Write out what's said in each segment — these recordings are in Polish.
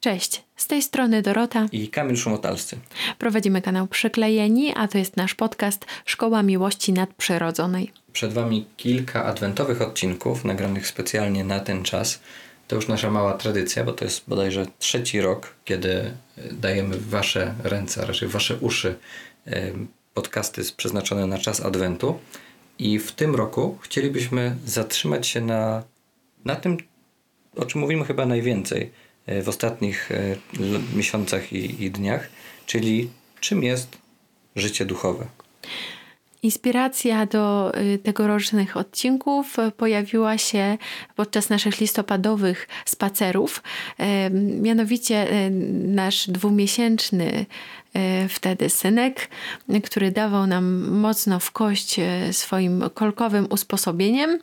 Cześć, z tej strony Dorota i Kamil Szumotalscy. Prowadzimy kanał Przyklejeni, a to jest nasz podcast Szkoła Miłości Nadprzyrodzonej. Przed Wami kilka adwentowych odcinków nagranych specjalnie na ten czas. To już nasza mała tradycja, bo to jest bodajże trzeci rok, kiedy dajemy w Wasze ręce, a raczej w Wasze uszy podcasty przeznaczone na czas adwentu. I w tym roku chcielibyśmy zatrzymać się na, na tym, o czym mówimy chyba najwięcej – E, w ostatnich e, miesiącach i, i dniach, czyli czym jest życie duchowe. Inspiracja do y, tegorocznych odcinków pojawiła się podczas naszych listopadowych spacerów. E, mianowicie nasz dwumiesięczny wtedy synek, który dawał nam mocno w kość swoim kolkowym usposobieniem,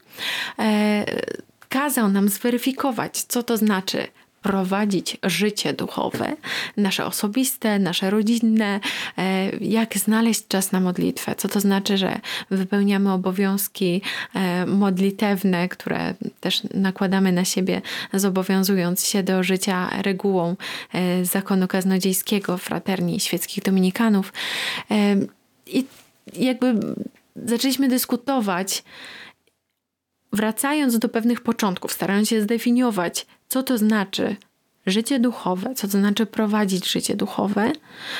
kazał nam zweryfikować, co to znaczy prowadzić życie duchowe, nasze osobiste, nasze rodzinne, e, jak znaleźć czas na modlitwę, co to znaczy, że wypełniamy obowiązki e, modlitewne, które też nakładamy na siebie, zobowiązując się do życia regułą e, zakonu kaznodziejskiego fraterni świeckich dominikanów. I jakby zaczęliśmy dyskutować, wracając do pewnych początków, starając się zdefiniować, co to znaczy życie duchowe, co to znaczy prowadzić życie duchowe,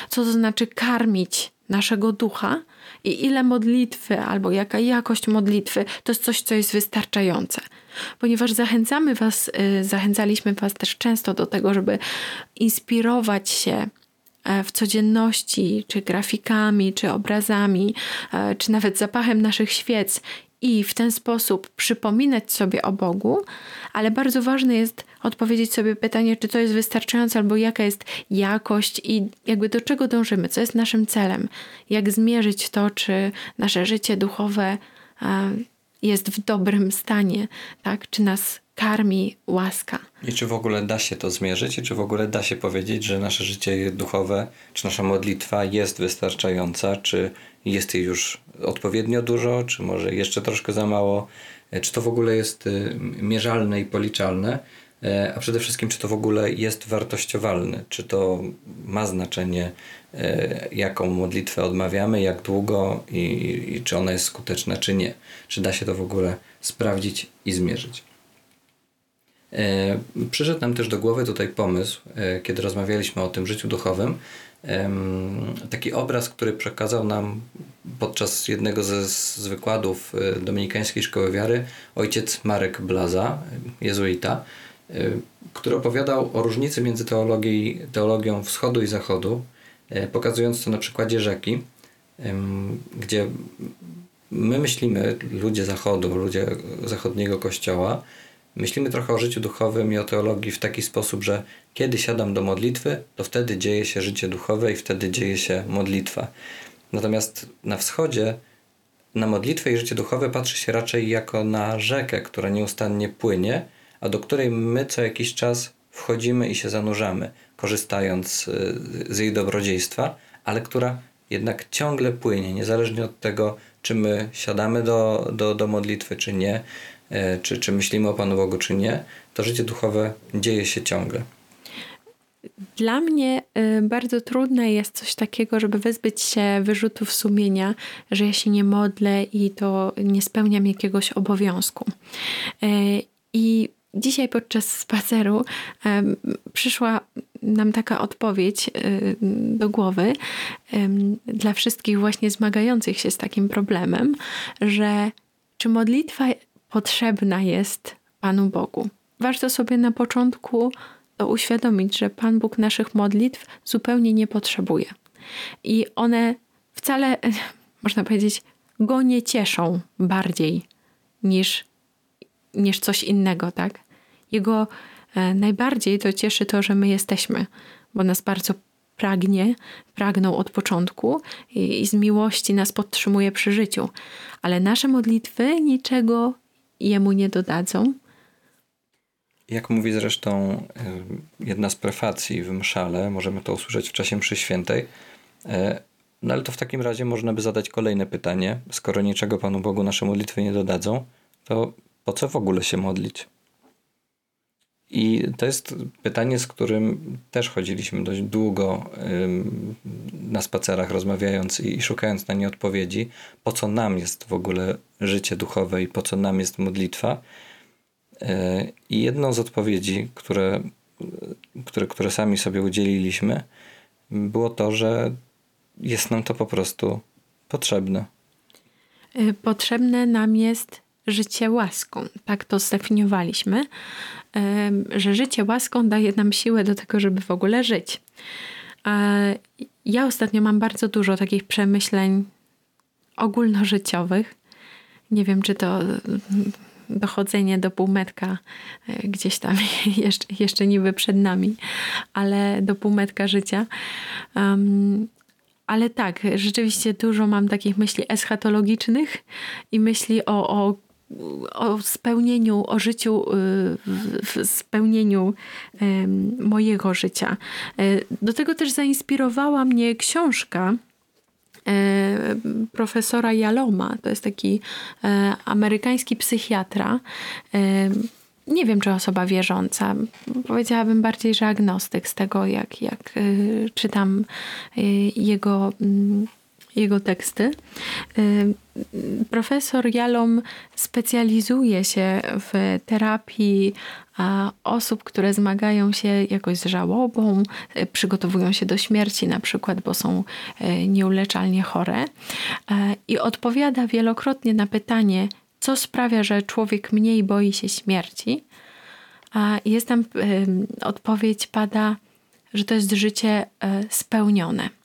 co to znaczy karmić naszego ducha i ile modlitwy albo jaka jakość modlitwy to jest coś, co jest wystarczające. Ponieważ zachęcamy Was, y, zachęcaliśmy Was też często do tego, żeby inspirować się e, w codzienności, czy grafikami, czy obrazami, e, czy nawet zapachem naszych świec i w ten sposób przypominać sobie o Bogu, ale bardzo ważne jest odpowiedzieć sobie pytanie, czy to jest wystarczające, albo jaka jest jakość i jakby do czego dążymy, co jest naszym celem, jak zmierzyć to, czy nasze życie duchowe jest w dobrym stanie, tak? czy nas karmi łaska. I czy w ogóle da się to zmierzyć, i czy w ogóle da się powiedzieć, że nasze życie duchowe, czy nasza modlitwa jest wystarczająca, czy jest jej już odpowiednio dużo, czy może jeszcze troszkę za mało, e, czy to w ogóle jest e, mierzalne i policzalne, e, a przede wszystkim, czy to w ogóle jest wartościowalne, czy to ma znaczenie, jaką modlitwę odmawiamy, jak długo i, i czy ona jest skuteczna, czy nie. Czy da się to w ogóle sprawdzić i zmierzyć. Przyszedł nam też do głowy tutaj pomysł, kiedy rozmawialiśmy o tym życiu duchowym, taki obraz, który przekazał nam podczas jednego ze z wykładów e, Dominikańskiej Szkoły Wiary ojciec Marek Blaza, jezuita, e, który opowiadał o różnicy między teologią wschodu i zachodu, e, pokazując to na przykładzie rzeki, gdzie my myślimy, ludzie zachodu, ludzie zachodniego kościoła, Myślimy trochę o życiu duchowym i o teologii w taki sposób, że kiedy siadam do modlitwy, to wtedy dzieje się życie duchowe i wtedy dzieje się modlitwa. Natomiast na wschodzie na modlitwę i życie duchowe patrzy się raczej jako na rzekę, która nieustannie płynie, a do której my co jakiś czas wchodzimy i się zanurzamy, korzystając y, z jej dobrodziejstwa, ale która jednak ciągle płynie, niezależnie od tego, czy my siadamy do, do, do modlitwy, czy nie, czy, czy myślimy o Panu Bogu, czy nie, to życie duchowe dzieje się ciągle. Dla mnie e, bardzo trudne jest coś takiego, żeby wyzbyć się wyrzutów sumienia, że ja się nie modlę i to nie spełniam jakiegoś obowiązku. E, I dzisiaj podczas spaceru przyszła nam taka odpowiedź do głowy dla wszystkich właśnie zmagających się z takim problemem, że czy modlitwa potrzebna jest Panu Bogu. Warto sobie na początku to uświadomić, że Pan Bóg naszych modlitw zupełnie nie potrzebuje. I one wcale, można powiedzieć, go nie cieszą bardziej niż, niż coś innego, tak? Jego e, najbardziej to cieszy to, że my jesteśmy, bo nas bardzo pragnie, pragnął od początku i, i z miłości nas podtrzymuje przy życiu. Ale nasze modlitwy niczego jemu nie dodadzą. Jak mówi zresztą jedna z prefacji w mszale, możemy to usłyszeć w czasie mszy świętej, y, no ale to w takim razie można by zadać kolejne pytanie. Skoro niczego Panu Bogu nasze modlitwy nie dodadzą, to po co w ogóle się modlić? I to jest pytanie, z którym też chodziliśmy dość długo na spacerach, rozmawiając i szukając na nie odpowiedzi, po co nam jest w ogóle życie duchowe i po co nam jest modlitwa. E, I jedną z odpowiedzi, które, które, które sami sobie udzieliliśmy, było to, że jest nam to po prostu potrzebne. E, potrzebne nam jest życie łaską. Tak to zdefiniowaliśmy, że życie łaską daje nam siłę do tego, żeby w ogóle żyć. Ja ostatnio mam bardzo dużo takich przemyśleń ogólnożyciowych. Nie wiem, czy to dochodzenie do półmetka e, gdzieś tam jeszcze, jeszcze niby przed nami, ale do półmetka życia. Um, ale tak, rzeczywiście dużo mam takich myśli eschatologicznych i myśli o, o o spełnieniu, o życiu, y, w spełnieniu mojego życia. E, do tego też zainspirowała mnie książka e, profesora Jaloma. To jest taki e, amerykański psychiatra. Nie wiem, czy osoba wierząca. Powiedziałabym bardziej, że agnostyk z tego, jak, jak czytam jego mm, jego teksty. Y, profesor Jalom specjalizuje się w terapii osób, które zmagają się jakoś z żałobą, y, przygotowują się do śmierci na przykład, bo są y, nieuleczalnie chore i odpowiada wielokrotnie na pytanie, co sprawia, że człowiek mniej boi się śmierci. A jest tam odpowiedź pada, że to jest życie spełnione.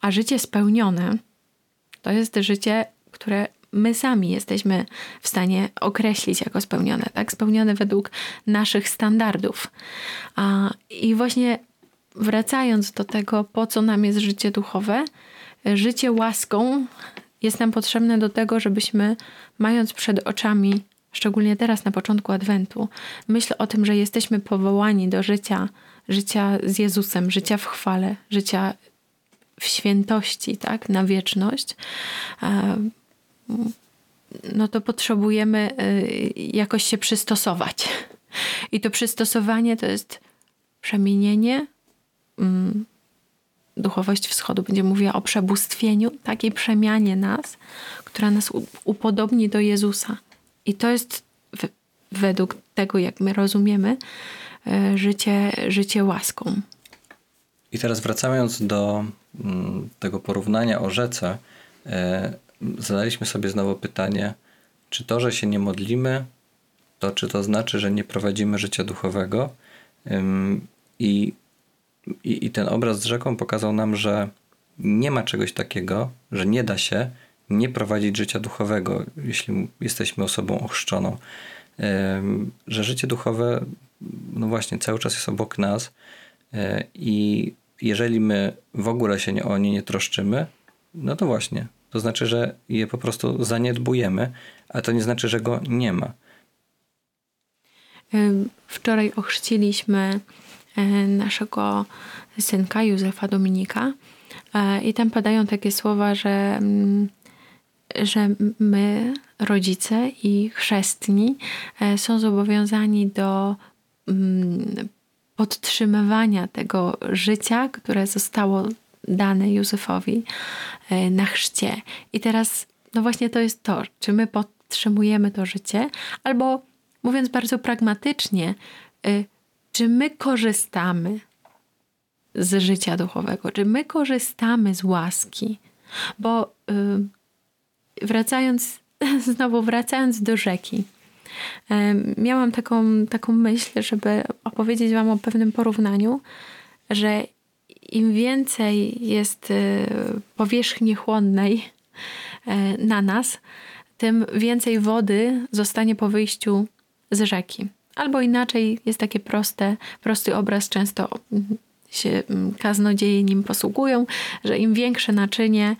A życie spełnione to jest życie, które my sami jesteśmy w stanie określić jako spełnione, tak? Spełnione według naszych standardów. A, I właśnie wracając do tego, po co nam jest życie duchowe, życie łaską jest nam potrzebne do tego, żebyśmy, mając przed oczami, szczególnie teraz na początku Adwentu, myśl o tym, że jesteśmy powołani do życia, życia z Jezusem, życia w chwale, życia w świętości, tak, na wieczność, e, no to potrzebujemy e, jakoś się przystosować. I to przystosowanie to jest przemienienie. Mm, duchowość wschodu będzie mówiła o przebóstwieniu, takiej przemianie nas, która nas upodobni do Jezusa. I to jest według tego, jak my rozumiemy, e, życie, życie łaską. I teraz wracając do mm, tego porównania o rzece, e, zadaliśmy sobie znowu pytanie, czy to, że się nie modlimy, to czy to znaczy, że nie prowadzimy życia duchowego? I, i, i ten obraz z rzeką pokazał nam, że nie ma czegoś takiego, że nie da się nie prowadzić życia duchowego, jeśli jesteśmy osobą ochrzczoną. Że życie duchowe, no właśnie, cały czas jest obok nas E, I jeżeli my w ogóle się o nie nie troszczymy, no to właśnie, to znaczy, że je po prostu zaniedbujemy, a to nie znaczy, że go nie ma. Wczoraj ochrzciliśmy e, naszego synka Józefa Dominika e, i tam padają takie słowa, że, mm, że my, rodzice i chrzestni, są zobowiązani do mm, podtrzymywania tego życia, które zostało dane Józefowi e, na chrzcie. I teraz, no właśnie to jest to, czy my podtrzymujemy to życie, albo mówiąc bardzo pragmatycznie, e, czy my korzystamy z życia duchowego, czy my korzystamy z łaski, bo e, wracając, znowu wracając do rzeki, Miałam taką, taką myśl, żeby opowiedzieć Wam o pewnym porównaniu, że im więcej jest y, powierzchni chłonnej e, na nas, tym więcej wody zostanie po wyjściu z rzeki. Albo inaczej jest takie proste, prosty obraz często się mm, kaznodzieje nim posługują, że im większe naczynie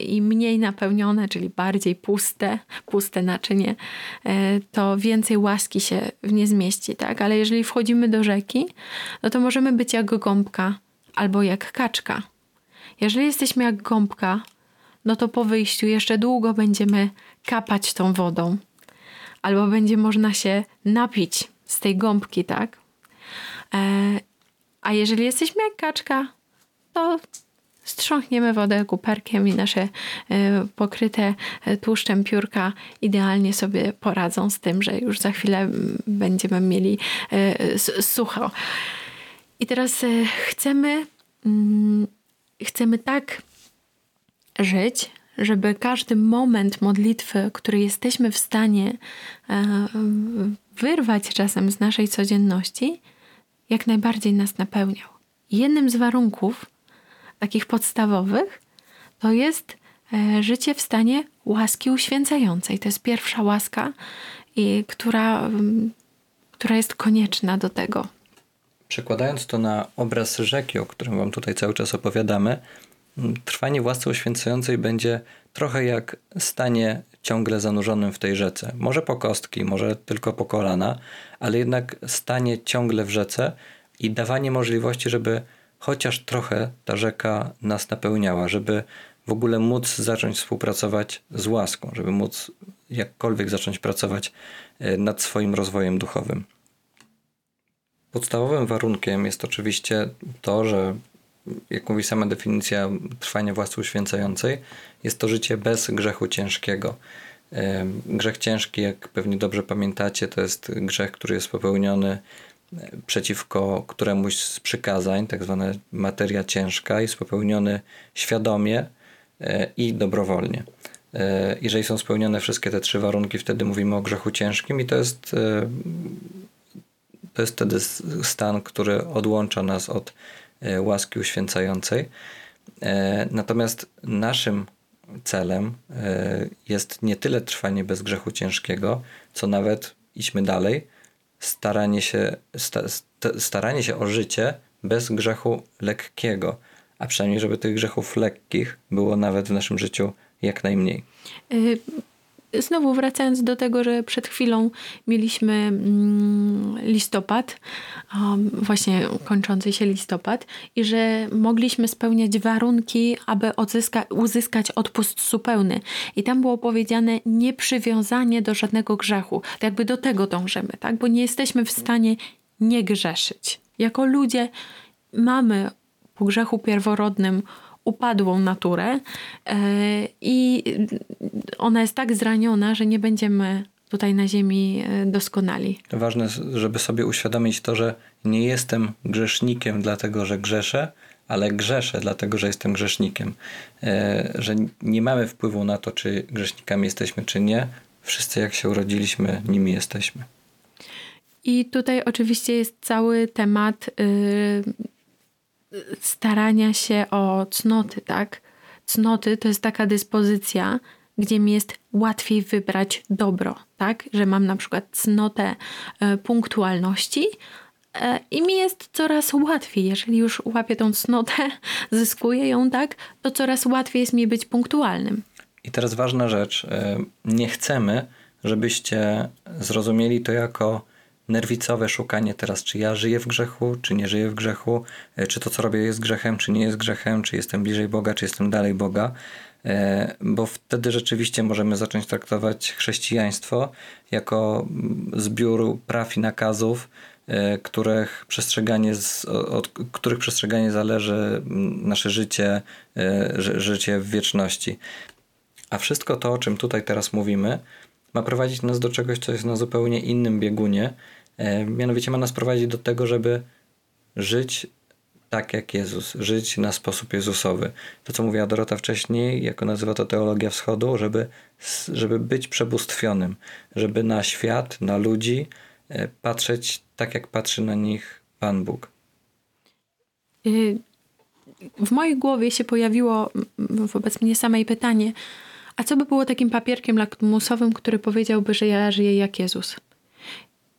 i mniej napełnione, czyli bardziej puste, puste naczynie, e, to więcej łaski się w nie zmieści, tak? Ale jeżeli wchodzimy do rzeki, no to możemy być jak gąbka albo jak kaczka. Jeżeli jesteśmy jak gąbka, no to po wyjściu jeszcze długo będziemy kapać tą wodą. Albo będzie można się napić z tej gąbki, tak? A jeżeli jesteśmy jak kaczka, to strząchniemy wodę kuperkiem i nasze e, pokryte e, tłuszczem piórka idealnie sobie poradzą z tym, że już za chwilę będziemy mieli e, sucho. I teraz chcemy, mm, chcemy tak żyć, żeby każdy moment modlitwy, który jesteśmy w stanie wyrwać czasem z naszej codzienności, jak najbardziej nas napełniał. Jednym z warunków, takich podstawowych, to jest e, życie w stanie łaski uświęcającej. To jest pierwsza łaska, która, która jest konieczna do tego. Przekładając to na obraz rzeki, o którym Wam tutaj cały czas opowiadamy, trwanie w łasce uświęcającej będzie trochę jak stanie ciągle zanurzonym w tej rzece. Może po kostki, może tylko po kolana, ale jednak stanie ciągle w rzece i dawanie możliwości, żeby chociaż trochę ta rzeka nas napełniała, żeby w ogóle móc zacząć współpracować z łaską, żeby móc jakkolwiek zacząć pracować e, nad swoim rozwojem duchowym. Podstawowym warunkiem jest oczywiście to, że jak mówi sama definicja trwania własnej uświęcającej, jest to życie bez grzechu ciężkiego. E, grzech ciężki, jak pewnie dobrze pamiętacie, to jest grzech, który jest popełniony przeciwko któremuś z przykazań, tak zwana materia ciężka, jest popełniony świadomie e, i dobrowolnie. E, jeżeli są spełnione wszystkie te trzy warunki, wtedy mówimy o grzechu ciężkim i to jest, e, to jest wtedy stan, który odłącza nas od łaski uświęcającej. Natomiast naszym celem jest nie tyle trwanie bez grzechu ciężkiego, co nawet idźmy dalej, staranie się, sta, staranie się o życie bez grzechu lekkiego, a przynajmniej, żeby tych grzechów lekkich było nawet w naszym życiu jak najmniej. Znowu wracając do tego, że przed chwilą mieliśmy mm, listopad, właśnie kończący się listopad, i że mogliśmy spełniać warunki, aby odzyska, uzyskać odpust zupełny. I tam było powiedziane nieprzywiązanie do żadnego grzechu. To jakby do tego dążymy, tak? Bo nie jesteśmy w stanie nie grzeszyć. Jako ludzie mamy po grzechu pierworodnym upadłą naturę e, i ona jest tak zraniona, że nie będziemy tutaj na ziemi e, doskonali. Ważne, żeby sobie uświadomić to, że nie jestem grzesznikiem dlatego, że grzeszę, ale grzeszę dlatego, że jestem grzesznikiem. E, że nie mamy wpływu na to, czy grzesznikami jesteśmy, czy nie. Wszyscy jak się urodziliśmy, nimi jesteśmy. I tutaj oczywiście jest cały temat y, starania się o cnoty, tak? Cnoty to jest taka dyspozycja, gdzie mi jest łatwiej wybrać dobro, tak? Że mam na przykład cnotę e, punktualności e, i mi jest coraz łatwiej, jeżeli już łapię tą cnotę, zyskuję ją, tak? To coraz łatwiej jest mi być punktualnym. I teraz ważna rzecz. E, nie chcemy, żebyście zrozumieli to jako nerwicowe szukanie teraz, czy ja żyję w grzechu, czy nie żyję w grzechu, e, czy to, co robię, jest grzechem, czy nie jest grzechem, czy jestem bliżej Boga, czy jestem dalej Boga. E, bo wtedy rzeczywiście możemy zacząć traktować chrześcijaństwo jako mm, zbiór praw i nakazów, e, których przestrzeganie, od których przestrzeganie zależy mm, nasze życie, życie w wieczności. A wszystko to, o czym tutaj teraz mówimy, ma prowadzić nas do czegoś, co jest na zupełnie innym biegunie, mianowicie ma nas prowadzić do tego, żeby żyć tak jak Jezus, żyć na sposób Jezusowy. To, co mówiła Dorota wcześniej, jako nazywa to teologia wschodu, żeby, żeby być przebóstwionym, żeby na świat, na ludzi e, patrzeć tak, jak patrzy na nich Pan Bóg. Y, w mojej głowie się pojawiło wobec mnie samej pytanie, a co by było takim papierkiem lakmusowym, który powiedziałby, że ja żyję jak Jezus?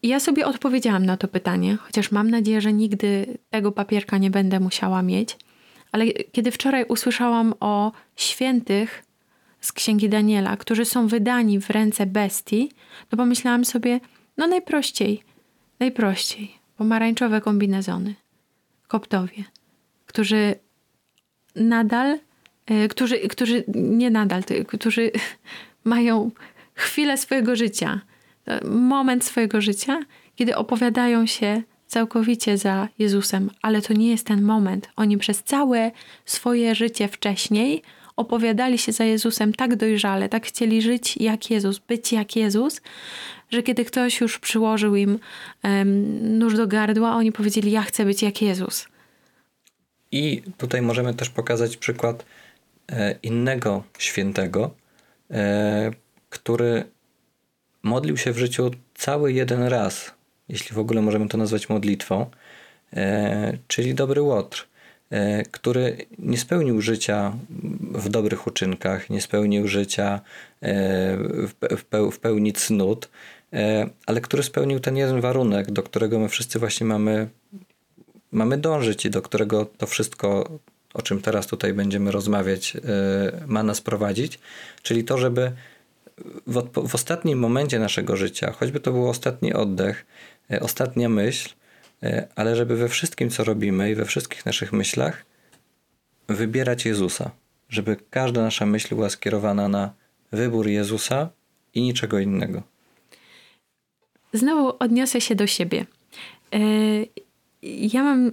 I ja sobie odpowiedziałam na to pytanie, chociaż mam nadzieję, że nigdy tego papierka nie będę musiała mieć. Ale kiedy wczoraj usłyszałam o świętych z księgi Daniela, którzy są wydani w ręce bestii, to pomyślałam sobie, no najprościej, najprościej, pomarańczowe kombinezony, koptowie, którzy nadal, y, którzy, którzy nie nadal, którzy mają chwilę swojego życia moment swojego życia, kiedy opowiadają się całkowicie za Jezusem, ale to nie jest ten moment. Oni przez całe swoje życie wcześniej opowiadali się za Jezusem tak dojrzale, tak chcieli żyć jak Jezus, być jak Jezus, że kiedy ktoś już przyłożył im um, nóż do gardła, oni powiedzieli: Ja chcę być jak Jezus. I tutaj możemy też pokazać przykład e, innego świętego, e, który modlił się w życiu cały jeden raz, jeśli w ogóle możemy to nazwać modlitwą, e, czyli dobry Łotr, e, który nie spełnił życia w dobrych uczynkach, nie spełnił życia e, w pełni cnót, ale który spełnił ten jeden warunek, do którego my wszyscy właśnie mamy, mamy dążyć i do którego to wszystko, o czym teraz tutaj będziemy rozmawiać, ma nas prowadzić, czyli to, żeby w, w ostatnim momencie naszego życia, choćby to był ostatni oddech, e, ostatnia myśl, e, ale żeby we wszystkim, co robimy i we wszystkich naszych myślach, wybierać Jezusa. Żeby każda nasza myśl była skierowana na wybór Jezusa i niczego innego. Znowu odniosę się do siebie. E, ja mam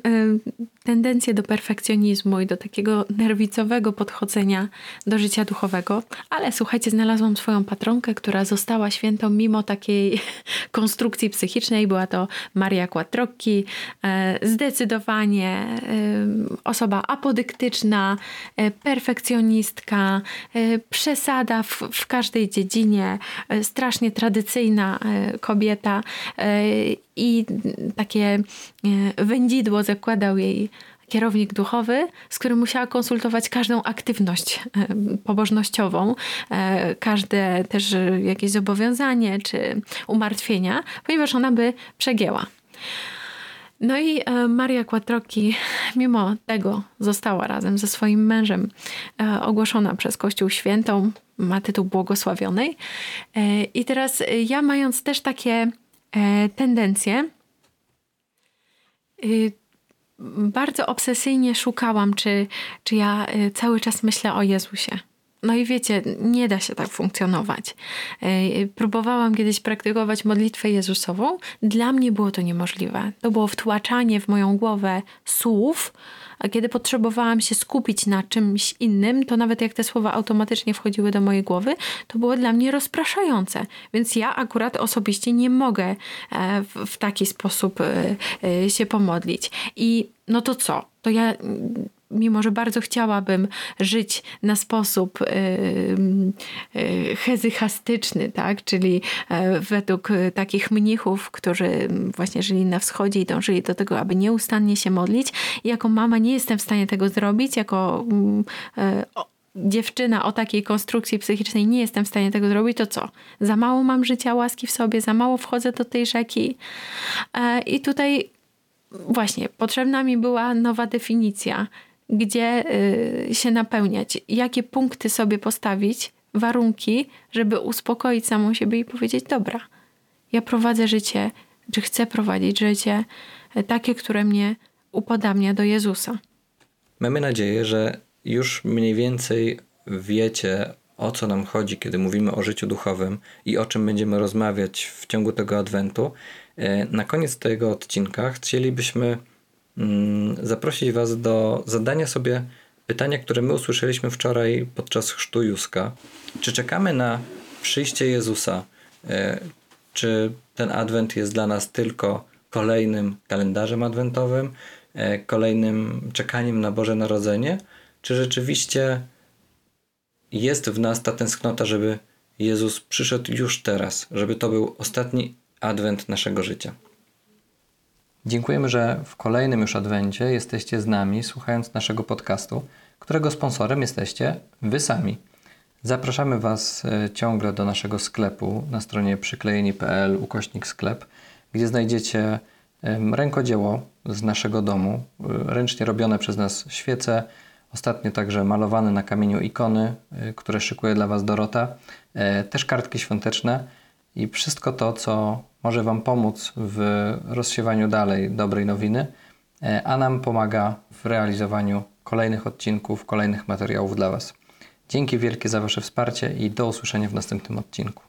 tendencję do perfekcjonizmu i do takiego nerwicowego podchodzenia do życia duchowego, ale słuchajcie, znalazłam swoją patronkę, która została świętą mimo takiej konstrukcji psychicznej. Była to Maria Quattrocchi, y, zdecydowanie y, osoba apodyktyczna, perfekcjonistka, przesada w, w każdej dziedzinie, strasznie tradycyjna kobieta i takie wędzidło zakładał jej kierownik duchowy, z którym musiała konsultować każdą aktywność e, pobożnościową, e, każde też jakieś zobowiązanie czy umartwienia, ponieważ ona by przegięła. No i e, Maria Quattrocchi mimo tego została razem ze swoim mężem ogłoszona przez Kościół Świętą, ma tytuł błogosławionej. I teraz ja mając też takie tendencje, bardzo obsesyjnie szukałam, czy, czy ja y, cały czas myślę o Jezusie. No i wiecie, nie da się tak funkcjonować. Y, próbowałam kiedyś praktykować modlitwę Jezusową. Dla mnie było to niemożliwe. To było wtłaczanie w moją głowę słów, a kiedy potrzebowałam się skupić na czymś innym, to nawet jak te słowa automatycznie wchodziły do mojej głowy, to było dla mnie rozpraszające. Więc ja akurat osobiście nie mogę e, w, taki sposób e, e, się pomodlić. I no to co? To ja mimo że bardzo chciałabym żyć na sposób yy, hezychastyczny, tak? czyli yy, według takich mnichów, którzy właśnie żyli na wschodzie i dążyli do tego, aby nieustannie się modlić. Jako mama nie jestem w stanie tego zrobić, jako yy, dziewczyna o takiej konstrukcji psychicznej nie jestem w stanie tego zrobić, to co? Za mało mam życia łaski w sobie, za mało wchodzę do tej rzeki. I tutaj właśnie potrzebna mi była nowa definicja gdzie y, się napełniać, jakie punkty sobie postawić, warunki, żeby uspokoić samą siebie i powiedzieć: Dobra, ja prowadzę życie, czy chcę prowadzić życie e, takie, które mnie upodabnia do Jezusa. Mamy nadzieję, że już mniej więcej wiecie, o co nam chodzi, kiedy mówimy o życiu duchowym i o czym będziemy rozmawiać w ciągu tego adwentu. E, na koniec tego odcinka chcielibyśmy zaprosić Was do zadania sobie pytania, które my usłyszeliśmy wczoraj podczas chrztu Juska. Czy czekamy na przyjście Jezusa? E, czy ten adwent jest dla nas tylko kolejnym kalendarzem adwentowym, e, kolejnym czekaniem na Boże Narodzenie? Czy rzeczywiście jest w nas ta tęsknota, żeby Jezus przyszedł już teraz, żeby to był ostatni adwent naszego życia? Dziękujemy, że w kolejnym już adwencie jesteście z nami, słuchając naszego podcastu, którego sponsorem jesteście Wy sami. Zapraszamy Was e, ciągle do naszego sklepu na stronie przyklejeni.pl ukośnik sklep, gdzie znajdziecie rękodzieło z naszego domu, e, ręcznie robione przez nas świece, ostatnio także malowane na kamieniu ikony, e, które szykuje dla Was Dorota, też kartki świąteczne i wszystko to, co może Wam pomóc w rozsiewaniu dalej dobrej nowiny, e, a nam pomaga w realizowaniu kolejnych odcinków, kolejnych materiałów dla Was. Dzięki wielkie za Wasze wsparcie i do usłyszenia w następnym odcinku.